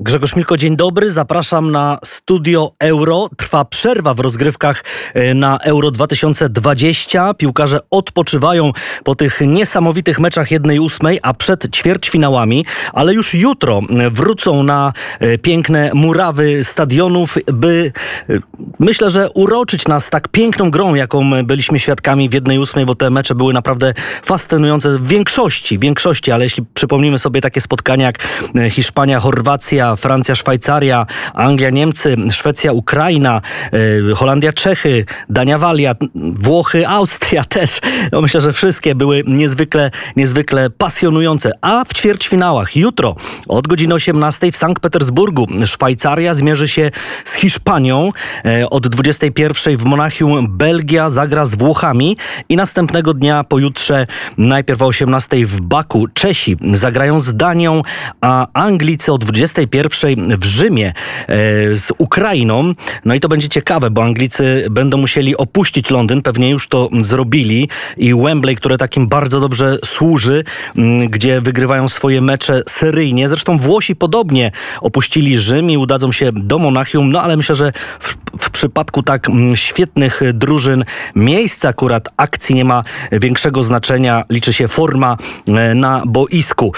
Grzegorz Milko, dzień dobry. Zapraszam na studio Euro. Trwa przerwa w rozgrywkach e, na Euro 2020. Piłkarze odpoczywają po tych niesamowitych meczach 1-8, a przed ćwierćfinałami, ale już jutro wrócą na e, piękne murawy stadionów, by e, myślę, że uroczyć nas tak piękną grą, jaką byliśmy świadkami w 1-8, bo te mecze były naprawdę fascynujące w większości, w większości, ale jeśli przypomnimy sobie takie spotkania jak Hiszpania, Chorwacja, Francja, Szwajcaria, Anglia, Niemcy, Szwecja, Ukraina, e, Holandia, Czechy, Dania, Walia, Włochy, Austria też. No myślę, że wszystkie były niezwykle, niezwykle pasjonujące. A w ćwierćfinałach jutro od godziny 18 w Sankt Petersburgu Szwajcaria zmierzy się z Hiszpanią. E, od 21 w Monachium Belgia zagra z Włochami i następnego dnia pojutrze najpierw o 18 w Baku Czesi zagrają z Danią, a Anglicy o 21 pierwszej w Rzymie e, z Ukrainą. No i to będzie ciekawe, bo Anglicy będą musieli opuścić Londyn, pewnie już to zrobili i Wembley, które takim bardzo dobrze służy, gdzie wygrywają swoje mecze seryjnie. Zresztą Włosi podobnie opuścili Rzym i udadzą się do Monachium, no ale myślę, że w, w przypadku tak świetnych drużyn miejsca akurat akcji nie ma większego znaczenia, liczy się forma e, na boisku.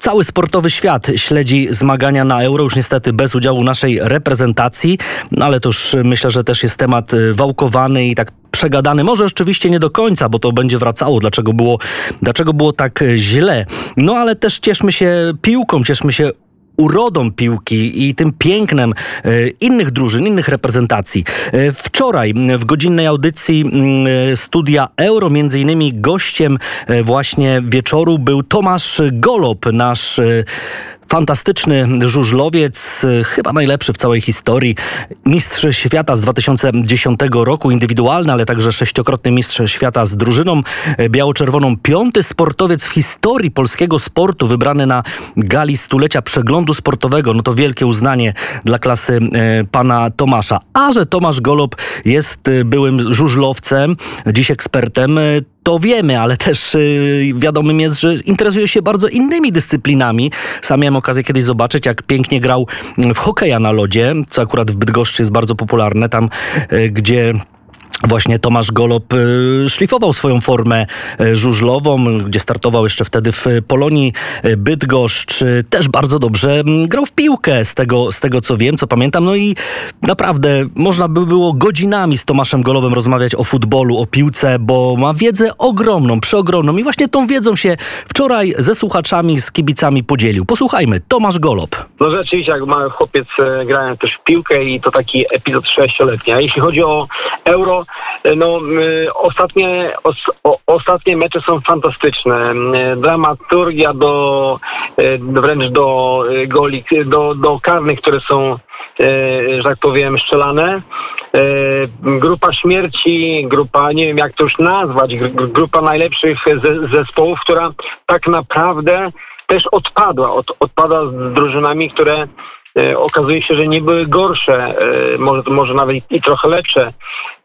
Cały sportowy świat śledzi zmagania na euro, już niestety bez udziału naszej reprezentacji, ale to już myślę, że też jest temat y, wałkowany i tak przegadany. Może rzeczywiście nie do końca, bo to będzie wracało, dlaczego było, dlaczego było tak źle. No ale też cieszmy się piłką, cieszmy się urodą piłki i tym pięknem e, innych drużyn, innych reprezentacji. E, wczoraj w godzinnej audycji e, studia Euro, między innymi gościem właśnie wieczoru był Tomasz Golob, nasz Fantastyczny żużlowiec, chyba najlepszy w całej historii. Mistrz świata z 2010 roku, indywidualny, ale także sześciokrotny mistrz świata z drużyną biało-czerwoną. Piąty sportowiec w historii polskiego sportu, wybrany na gali stulecia przeglądu sportowego. No to wielkie uznanie dla klasy e, pana Tomasza. A że Tomasz Golob jest byłym żużlowcem, dziś ekspertem, to wiemy, ale też yy, wiadomym jest, że interesuje się bardzo innymi dyscyplinami. Sam miałem okazję kiedyś zobaczyć, jak pięknie grał w hokeja na lodzie, co akurat w Bydgoszczy jest bardzo popularne, tam yy, gdzie Właśnie Tomasz Golob y, szlifował swoją formę y, żużlową, gdzie startował jeszcze wtedy w Polonii y, Bydgoszcz. Też bardzo dobrze mm, grał w piłkę, z tego, z tego co wiem, co pamiętam. No i naprawdę można by było godzinami z Tomaszem Golobem rozmawiać o futbolu, o piłce, bo ma wiedzę ogromną, przeogromną i właśnie tą wiedzą się wczoraj ze słuchaczami, z kibicami podzielił. Posłuchajmy, Tomasz Golob. No rzeczywiście, jak mały chłopiec e, grałem też w piłkę i to taki epizod sześcioletni. A jeśli chodzi o euro, no, ostatnie, os, o, ostatnie mecze są fantastyczne. Dramaturgia do e, wręcz do e, goli, do, do karnych, które są e, że tak powiem, strzelane. Grupa śmierci, grupa, nie wiem jak to już nazwać, grupa najlepszych zespołów, która tak naprawdę też odpadła. Od, odpada z drużynami, które E, okazuje się, że nie były gorsze, e, może, może nawet i trochę lepsze.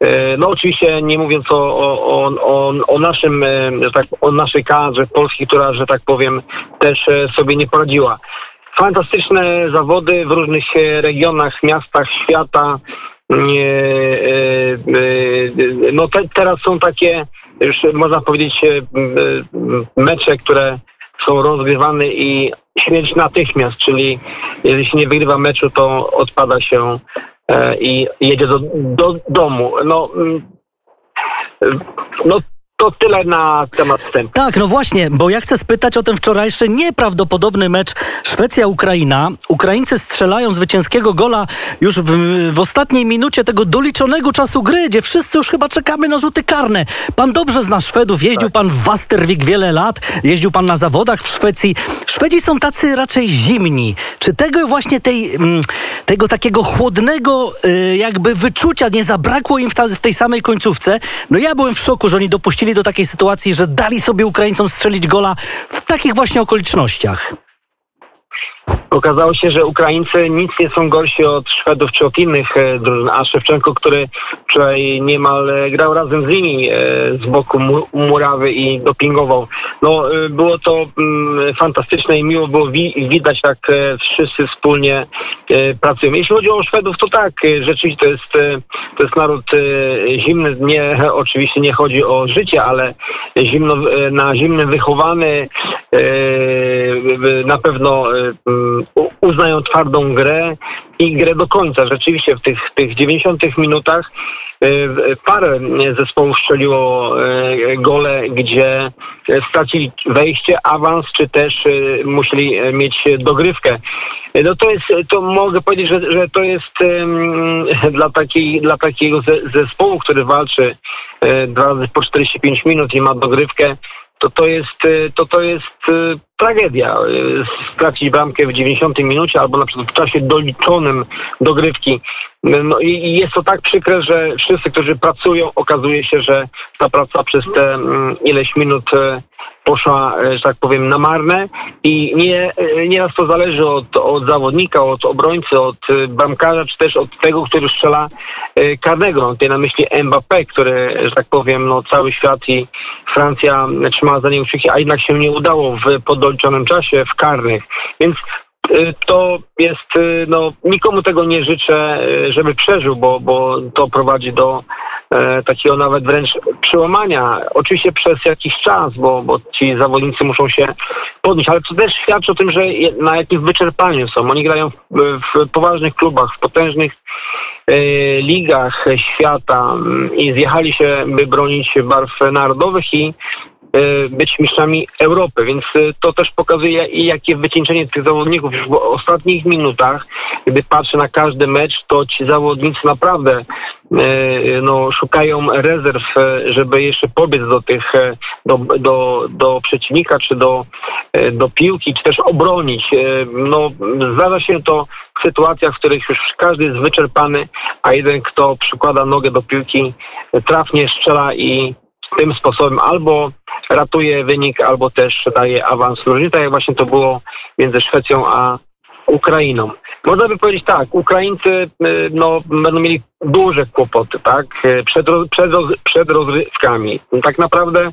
E, no oczywiście nie mówiąc o, o, o, o naszym, tak, o naszej kadrze polskiej, która, że tak powiem, też sobie nie poradziła. Fantastyczne zawody w różnych regionach, miastach świata. No te, teraz są takie, już można powiedzieć, mecze, które są rozgrywane i śmierć natychmiast, czyli jeżeli się nie wygrywa meczu, to odpada się e, i jedzie do, do domu. No, mm, no to tyle na temat wstępu. Tak, no właśnie, bo ja chcę spytać o ten wczorajszy nieprawdopodobny mecz Szwecja-Ukraina. Ukraińcy strzelają zwycięskiego gola już w, w, ostatniej minucie tego doliczonego czasu gry, gdzie wszyscy już chyba czekamy na rzuty karne. Pan dobrze zna Szwedów, jeździł tak. pan w Wastervik wiele lat, jeździł pan na zawodach w Szwecji. Szwedzi są tacy raczej zimni. Czy tego właśnie tej, mm, tego takiego chłodnego y, jakby wyczucia nie zabrakło im w, ta, w tej samej końcówce? No ja byłem w szoku, że oni dopuścili dopuścili do takiej sytuacji, że dali sobie Ukraińcom strzelić gola w takich właśnie okolicznościach? Okazało się, że Ukraińcy nic nie są gorsi od Szwedów czy od innych e, drużyn, a Szewczenko, który wczoraj niemal e, grał razem z nimi e, z boku mu, murawy i dopingował. No, było to mm, fantastyczne i miło było wi widać, jak wszyscy wspólnie pracują. Jeśli chodzi o Szwedów, to tak, rzeczywiście to jest, to jest naród zimny. Nie, oczywiście nie chodzi o życie, ale zimno, na zimnym wychowany, na pewno uznają twardą grę i grę do końca. Rzeczywiście w tych, tych 90 minutach e, parę zespołów strzeliło e, gole, gdzie stracili wejście, awans, czy też e, musieli mieć dogrywkę. No to jest, to mogę powiedzieć, że, że to jest dla, takiej, dla takiego ze- zespołu, który walczy dwa razy po 45 minut i ma dogrywkę, to to jest, to to jest tragedia. E, Stracić bramkę w 90 minucie albo na przykład w czasie doliczonym dogrywki. No i jest to tak przykre, że wszyscy, którzy pracują, okazuje się, że ta praca przez te mm, ileś minut e, poszła, że tak powiem, na marne i nie, nieraz to zależy od, od zawodnika, od obrońcy, od bramkarza, czy też od tego, który strzela karnego. Mam tutaj na myśli Mbappé, który, że tak powiem, no, cały świat i Francja trzymała za niego kciuki, a jednak się nie udało w podoliczonym czasie w karnych. Więc y, to jest, y, no, nikomu tego nie życzę, y, żeby przeżył, bo, bo to prowadzi do e, takiego nawet wręcz przełamania. Oczywiście przez jakiś czas, bo, bo ci zawodnicy muszą się podnieść, ale to też świadczy o tym, że na jakim wyczerpaniu są. Oni grają w, w poważnych klubach, w potężnych e, ligach świata mm, i zjechali się, by bronić barw narodowych i być mistrzami Europy, więc e, to też pokazuje jakie wycieńczenie tych zawodników już w ostatnich minutach, gdy patrzę na każdy mecz, to ci zawodnicy naprawdę e, no, szukają rezerw, e, żeby jeszcze pobiec do tych, e, do, do, do przeciwnika, czy do, e, do piłki, czy też obronić. E, No, zdarza się to w sytuacjach, w których już każdy jest wyczerpany, a jeden, kto przykłada nogę do piłki, trafnie strzela i tym sposobem albo ratuje wynik, albo też daje awans drużynie, tak jak właśnie to było między Szwecją a Ukrainą. Można by powiedzieć tak, Ukraińcy y, no, będą mieli duże kłopoty, tak, y, przed, roz, przed, roz, przed rozrywkami. Tak naprawdę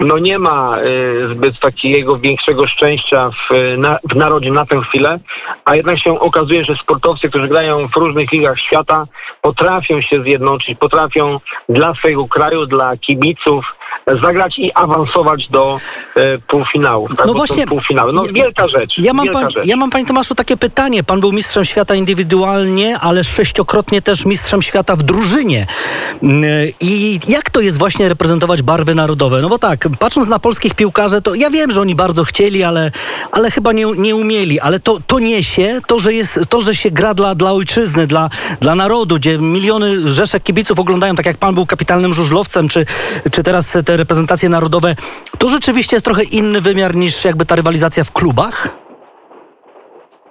no, nie ma y, zbyt takiego większego szczęścia w, na, w narodzie na tę chwilę, a jednak się okazuje, że sportowcy, którzy grają w różnych ligach świata, potrafią się zjednoczyć, potrafią dla swojego kraju, dla kibiców zagrać i awansować do e, półfinałów. Tak? No właśnie, Półfinały. No wielka rzecz. Ja mam, pan, rzecz. ja mam, panie Tomaszu, takie pytanie. Pan był mistrzem świata indywidualnie, ale sześciokrotnie też mistrzem świata w drużynie. Mm, I jak to jest właśnie reprezentować barwy narodowe? No bo tak, patrząc na polskich piłkarzy, to ja wiem, że oni bardzo chcieli, ale, ale chyba nie, nie umieli. Ale to, to niesie, to, że, jest, to, że się gra dla, dla ojczyzny, dla, dla narodu, gdzie miliony rzeszek kibiców oglądają, tak jak pan był kapitalnym żużlowcem, czy, czy teraz te reprezentacje narodowe, to rzeczywiście jest trochę inny wymiar niż jakby ta rywalizacja w klubach?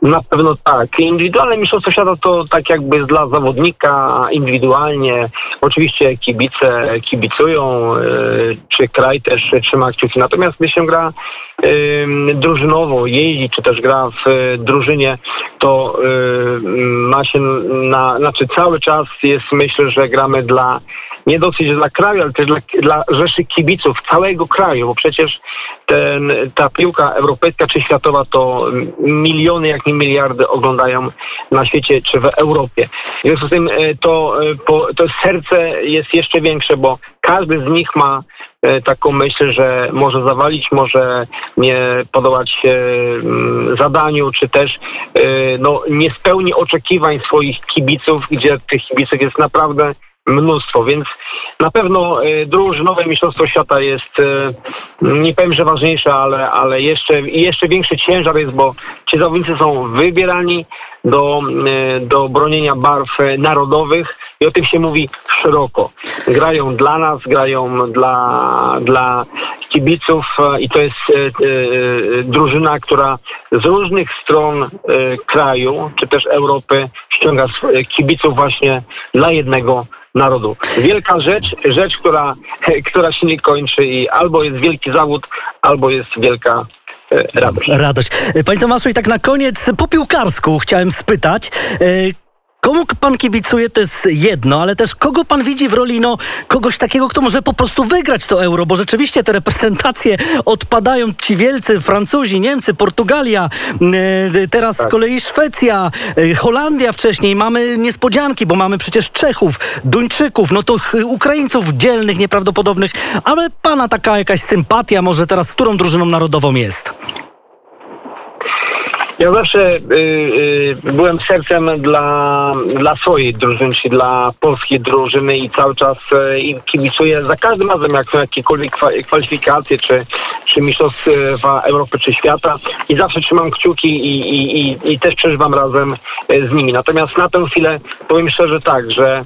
Na pewno tak. Indywidualne mistrzostwo świata to tak jakby dla zawodnika indywidualnie. Oczywiście kibice kibicują, y, czy kraj też trzyma kciuki. Natomiast gdy się gra drużynowo, jeździ, czy też gra w y, drużynie, to y, ma się na, znaczy cały czas jest myślę, że gramy dla nie dosyć dla kraju, ale też dla, dla rzeszy kibiców całego kraju, bo przecież ten, ta piłka europejska czy światowa to miliony, jak nie miliardy oglądają na świecie czy w Europie. W związku z tym e, to, to serce jest jeszcze większe, bo każdy z nich ma taką myśl, że może zawalić, może nie podobać się mm, zadaniu, czy też e, no, nie spełni oczekiwań swoich kibiców, gdzie tych kibiców jest naprawdę mnóstwo, więc na pewno e, drużynowe Mistrzostwo Świata jest, e, nie powiem, że ważniejsze, ale, ale jeszcze, jeszcze większy ciężar jest, bo ci zawodnicy są wybierani do, e, do bronienia barw e, narodowych i o tym się mówi szeroko. Grają dla nas, grają dla, dla kibiców e, i to jest drużyna, która z różnych stron kraju, czy też Europy ściąga kibiców właśnie dla jednego narodu. Wielka rzecz, rzecz, która, która się nie kończy i albo jest wielki zawód, albo jest wielka radość. Radość. Panie Tomaszu, i tak na koniec po piłkarsku chciałem spytać, Komu pan kibicuje, to jest jedno, ale też kogo pan widzi w roli no, kogoś takiego, kto może po prostu wygrać to euro, bo rzeczywiście te reprezentacje odpadają ci wielcy, Francuzi, Niemcy, Portugalia, teraz tak. z kolei Szwecja, e, Holandia wcześniej, mamy niespodzianki, bo mamy przecież Czechów, Duńczyków, no to Ukraińców dzielnych, nieprawdopodobnych, ale pana taka jakaś sympatia może teraz, którą drużyną narodową jest? Ja zawsze y, y, byłem sercem dla, dla swojej drużyny, czyli dla polskiej drużyny i cały czas y, kibicuję za każdym razem, jak są jakiekolwiek kwalifikacje, czy, czy Mistrzostwa Europy, czy świata i zawsze trzymam kciuki i, i, i, i też przeżywam razem y, z nimi. Natomiast na tę chwilę powiem szczerze tak, że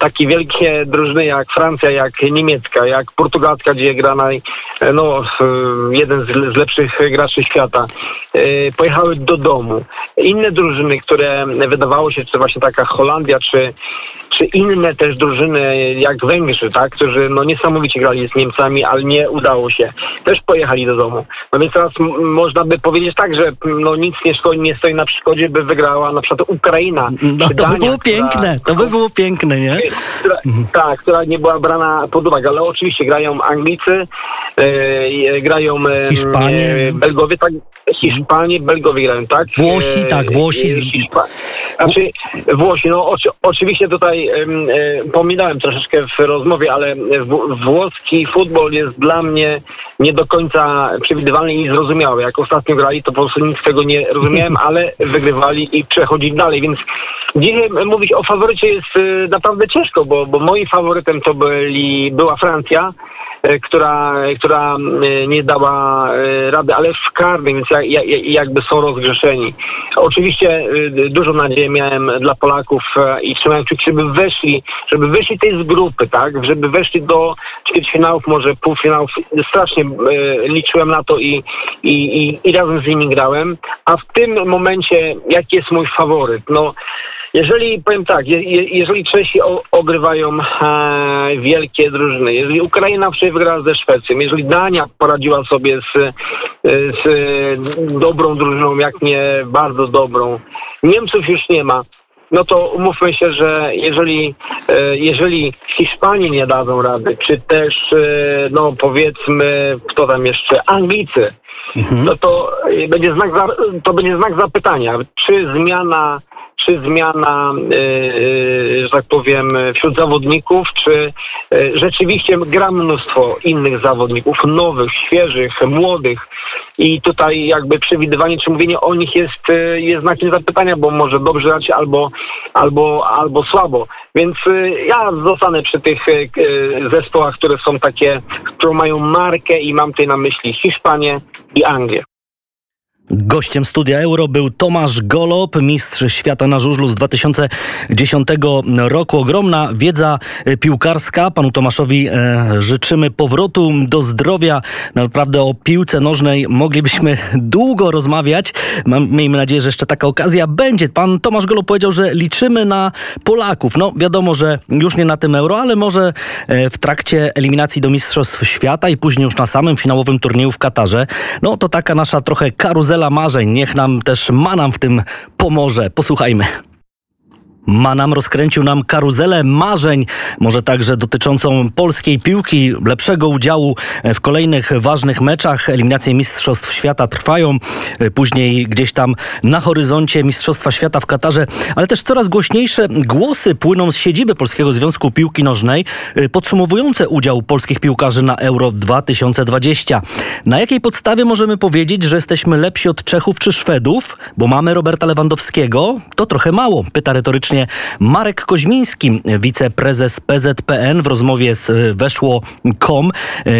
takie wielkie drużyny jak Francja, jak niemiecka, jak portugalska, gdzie gra naj, no, jeden z, lepszych graczy świata, e, pojechały do domu. Inne drużyny, które wydawało się, czy właśnie taka Holandia, czy, czy inne też drużyny jak Węgrzy, tak, którzy no niesamowicie grali z Niemcami, ale nie udało się. Też pojechali do domu. No więc teraz można by powiedzieć tak, że no nic nie, stoi, nie stoi na przeszkodzie, by wygrała na przykład Ukraina. No to Dania, by było która, piękne, to by było piękne, nie? Która. Tak, która nie była brana pod uwagę, ale oczywiście grają Anglicy, e, grają e, Hiszpanie, Belgowie, tak, Hiszpanie, Belgowie grają, tak? Włosi, tak, Włosi. Z... Hiszpa... Znaczy, Włosi, no oczy, oczywiście tutaj e, pominąłem troszeczkę w rozmowie, ale włoski futbol jest dla mnie nie do końca przewidywalny i zrozumiały. Jak ostatnio grali, to po prostu nic z tego nie rozumiałem, ale wygrywali i przechodzili dalej, więc dzisiaj mówić o faworycie jest naprawdę ciężko, bo, bo moim faworytem to byli, była Francja, E, która, która e, nie dała e, rady, ale w karnym, więc jakby są rozgrzeszeni. Oczywiście dużo nadziei miałem dla Polaków i trzymałem kciuki, żeby weszli, żeby weszli tej z grupy, tak, żeby weszli do ćwierćfinałów, może półfinałów. Strasznie liczyłem na to i, i, i, i razem z nimi grałem. A w tym momencie, jaki jest mój faworyt? No, jeżeli, powiem tak, je, jeżeli Czesi o, ogrywają e, wielkie drużyny, jeżeli Ukraina wczoraj wygrała ze Szwecją, jeżeli Dania poradziła sobie z, e, z dobrą drużyną, jak nie bardzo dobrą, Niemców już nie ma, no to umówmy się, że jeżeli, e, jeżeli Hiszpanii nie dadzą rady, czy też, e, no powiedzmy, kto tam jeszcze, Anglicy, mhm. no to będzie znak, to będzie znak zapytania, czy zmiana czy zmiana, y, y, że tak powiem, wśród zawodników, czy y, rzeczywiście gra mnóstwo innych zawodników, nowych, świeżych, młodych i tutaj jakby przewidywanie, czy mówienie o nich jest, jest znakiem zapytania, bo może dobrze grać albo, albo, albo słabo. Więc ja zostanę przy tych zespołach, które są takie, które mają markę i mam tutaj na myśli Hiszpanię i Anglię. Gościem studia Euro był Tomasz Golob, mistrz świata na żużlu z 2010 roku. Ogromna wiedza piłkarska. Panu Tomaszowi e, życzymy powrotu do zdrowia. Naprawdę o piłce nożnej moglibyśmy długo rozmawiać. Mam, miejmy nadzieję, że jeszcze taka okazja będzie. Pan Tomasz Golob powiedział, że liczymy na Polaków. No wiadomo, że już nie na tym Euro, ale może e, w trakcie eliminacji do Mistrzostw Świata i później już na samym finałowym turnieju w Katarze. No to taka nasza trochę karuzela marzeń. Niech nam też Manam w tym pomoże. Posłuchajmy. Manam rozkręcił nam karuzelę marzeń, może także dotyczącą polskiej piłki, lepszego udziału w kolejnych ważnych meczach. Eliminacje Mistrzostw Świata trwają, później gdzieś tam na horyzoncie Mistrzostwa Świata w Katarze, ale też coraz głośniejsze głosy płyną z siedziby Polskiego Związku Piłki Nożnej, podsumowujące udział polskich piłkarzy na Euro 2020. Na jakiej podstawie możemy powiedzieć, że jesteśmy lepsi od Czechów czy Szwedów, bo mamy Roberta Lewandowskiego? To trochę mało, pyta retorycznie właśnie Marek Koźmiński, wiceprezes PZPN w rozmowie z Weszło.com.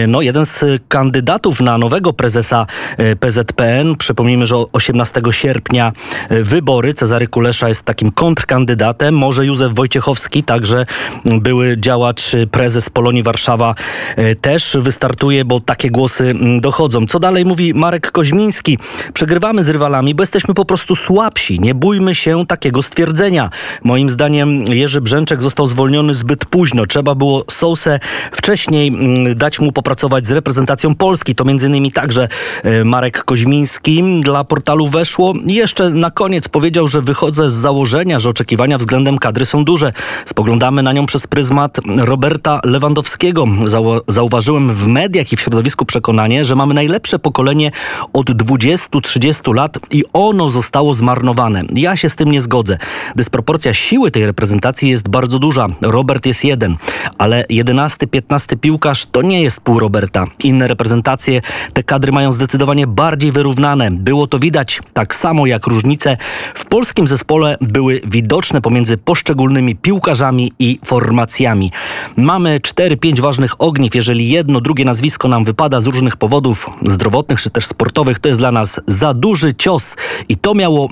No, jeden z kandydatów na nowego prezesa e, PZPN. Przypomnijmy, że 18 sierpnia e, wybory. Cezary Kulesza jest takim kontrkandydatem. Może Józef Wojciechowski, także były działacz, prezes Polonii Warszawa e, też wystartuje, bo takie głosy dochodzą. Co dalej mówi Marek Koźmiński? Przegrywamy z rywalami, bo jesteśmy po prostu słabsi. Nie bójmy się takiego stwierdzenia. Moim zdaniem Jerzy Brzęczek został zwolniony zbyt późno. Trzeba było Sousę wcześniej mm, dać mu popracować z reprezentacją Polski. To między innymi także e, Marek Koźmiński dla portalu Weszło. Jeszcze na koniec powiedział, że wychodzę z założenia, że oczekiwania względem kadry są duże. Spoglądamy na nią przez pryzmat Roberta Lewandowskiego. Zau zauważyłem w mediach i w środowisku przekonanie, że mamy najlepsze pokolenie od 20-30 lat i ono zostało zmarnowane. Ja się z tym nie zgodzę. Dysproporcja siły tej reprezentacji jest bardzo duża. Robert jest jeden, ale 11-15 piłkarz to nie jest pół Roberta. Inne reprezentacje, te kadry mają zdecydowanie bardziej wyrównane. Było to widać tak samo jak różnice w polskim zespole były widoczne pomiędzy poszczególnymi piłkarzami i formacjami. Mamy 4-5 ważnych ogniw. Jeżeli jedno, drugie nazwisko nam wypada z różnych powodów zdrowotnych czy też sportowych, to jest dla nas za duży cios i to miało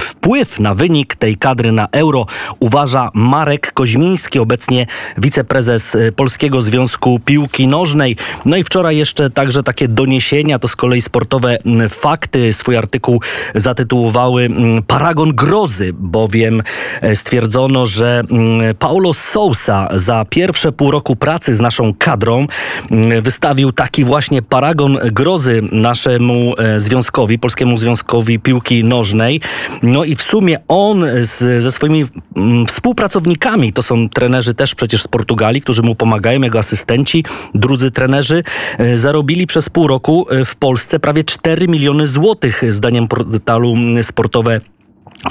wpływ na wynik tej kadry na euro, uważa Marek Koźmiński, obecnie wiceprezes Polskiego Związku Piłki Nożnej. No i wczoraj jeszcze także takie doniesienia, to z kolei sportowe fakty. Swój artykuł zatytułowały Paragon Grozy, bowiem stwierdzono, że Paulo Sousa za pierwsze pół roku pracy z naszą kadrą wystawił taki właśnie paragon grozy naszemu związkowi, Polskiemu Związkowi Piłki Nożnej nożnej. No i w sumie on z, ze swoimi mm, współpracownikami, to są trenerzy też przecież z Portugalii, którzy mu pomagają, jego asystenci, drudzy trenerzy, e, zarobili przez pół roku e, w Polsce prawie 4 miliony złotych, zdaniem portalu sportowe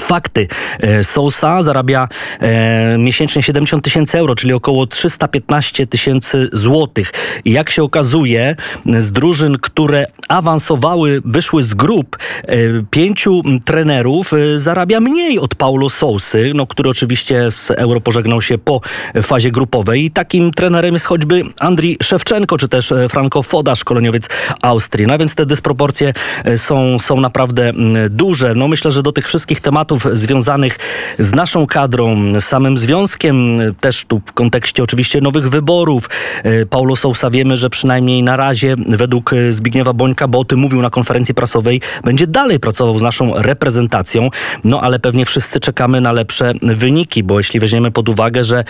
Fakty. E, Sousa zarabia e, miesięcznie 70 tysięcy euro, czyli około 315 tysięcy złotych. I jak się okazuje, z drużyn, które awansowały, wyszły z grup, e, pięciu trenerów e, zarabia mniej od Paulo Sousy, no, który oczywiście z euro pożegnał się po fazie grupowej. I takim trenerem jest choćby Andrii Szewczenko, czy też e, Franco Foda, szkoleniowiec Austrii. No więc te dysproporcje e, są, są naprawdę duże. No myślę, że do tych wszystkich tematów tematów związanych z naszą kadrą, samym związkiem, też tu w kontekście oczywiście nowych wyborów. E, Paulo Sousa wiemy, że przynajmniej na razie według e, Zbigniewa Bońka, bo o tym mówił na konferencji prasowej, będzie dalej pracował z naszą reprezentacją, no ale pewnie wszyscy czekamy na lepsze wyniki, bo jeśli weźmiemy pod uwagę, że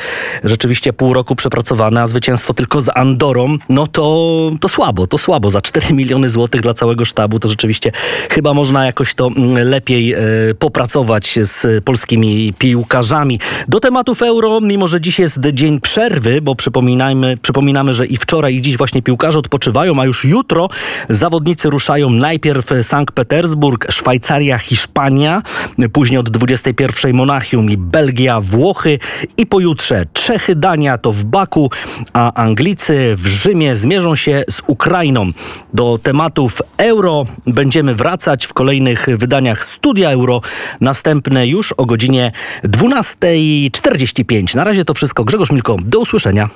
rzeczywiście pół roku przepracowane, a zwycięstwo tylko z Andorą, no to, to słabo, to słabo. Za 4 miliony złotych dla całego sztabu to rzeczywiście chyba można jakoś to mm, lepiej e, popracować z polskimi piłkarzami. Do tematów euro, mimo że dziś jest dzień przerwy, bo przypominajmy, przypominamy, że i wczoraj i dziś właśnie piłkarze odpoczywają, a już jutro zawodnicy ruszają najpierw Sankt Petersburg, Szwajcaria, Hiszpania, później od 21 Monachium i Belgia, Włochy i pojutrze Czechy, Dania to w Baku, a Anglicy w Rzymie zmierzą się z Ukrainą. Do tematów euro będziemy wracać w kolejnych wydaniach Studia Euro następne już o godzinie 12.45. Na razie to wszystko. Grzegorz Milko, do usłyszenia.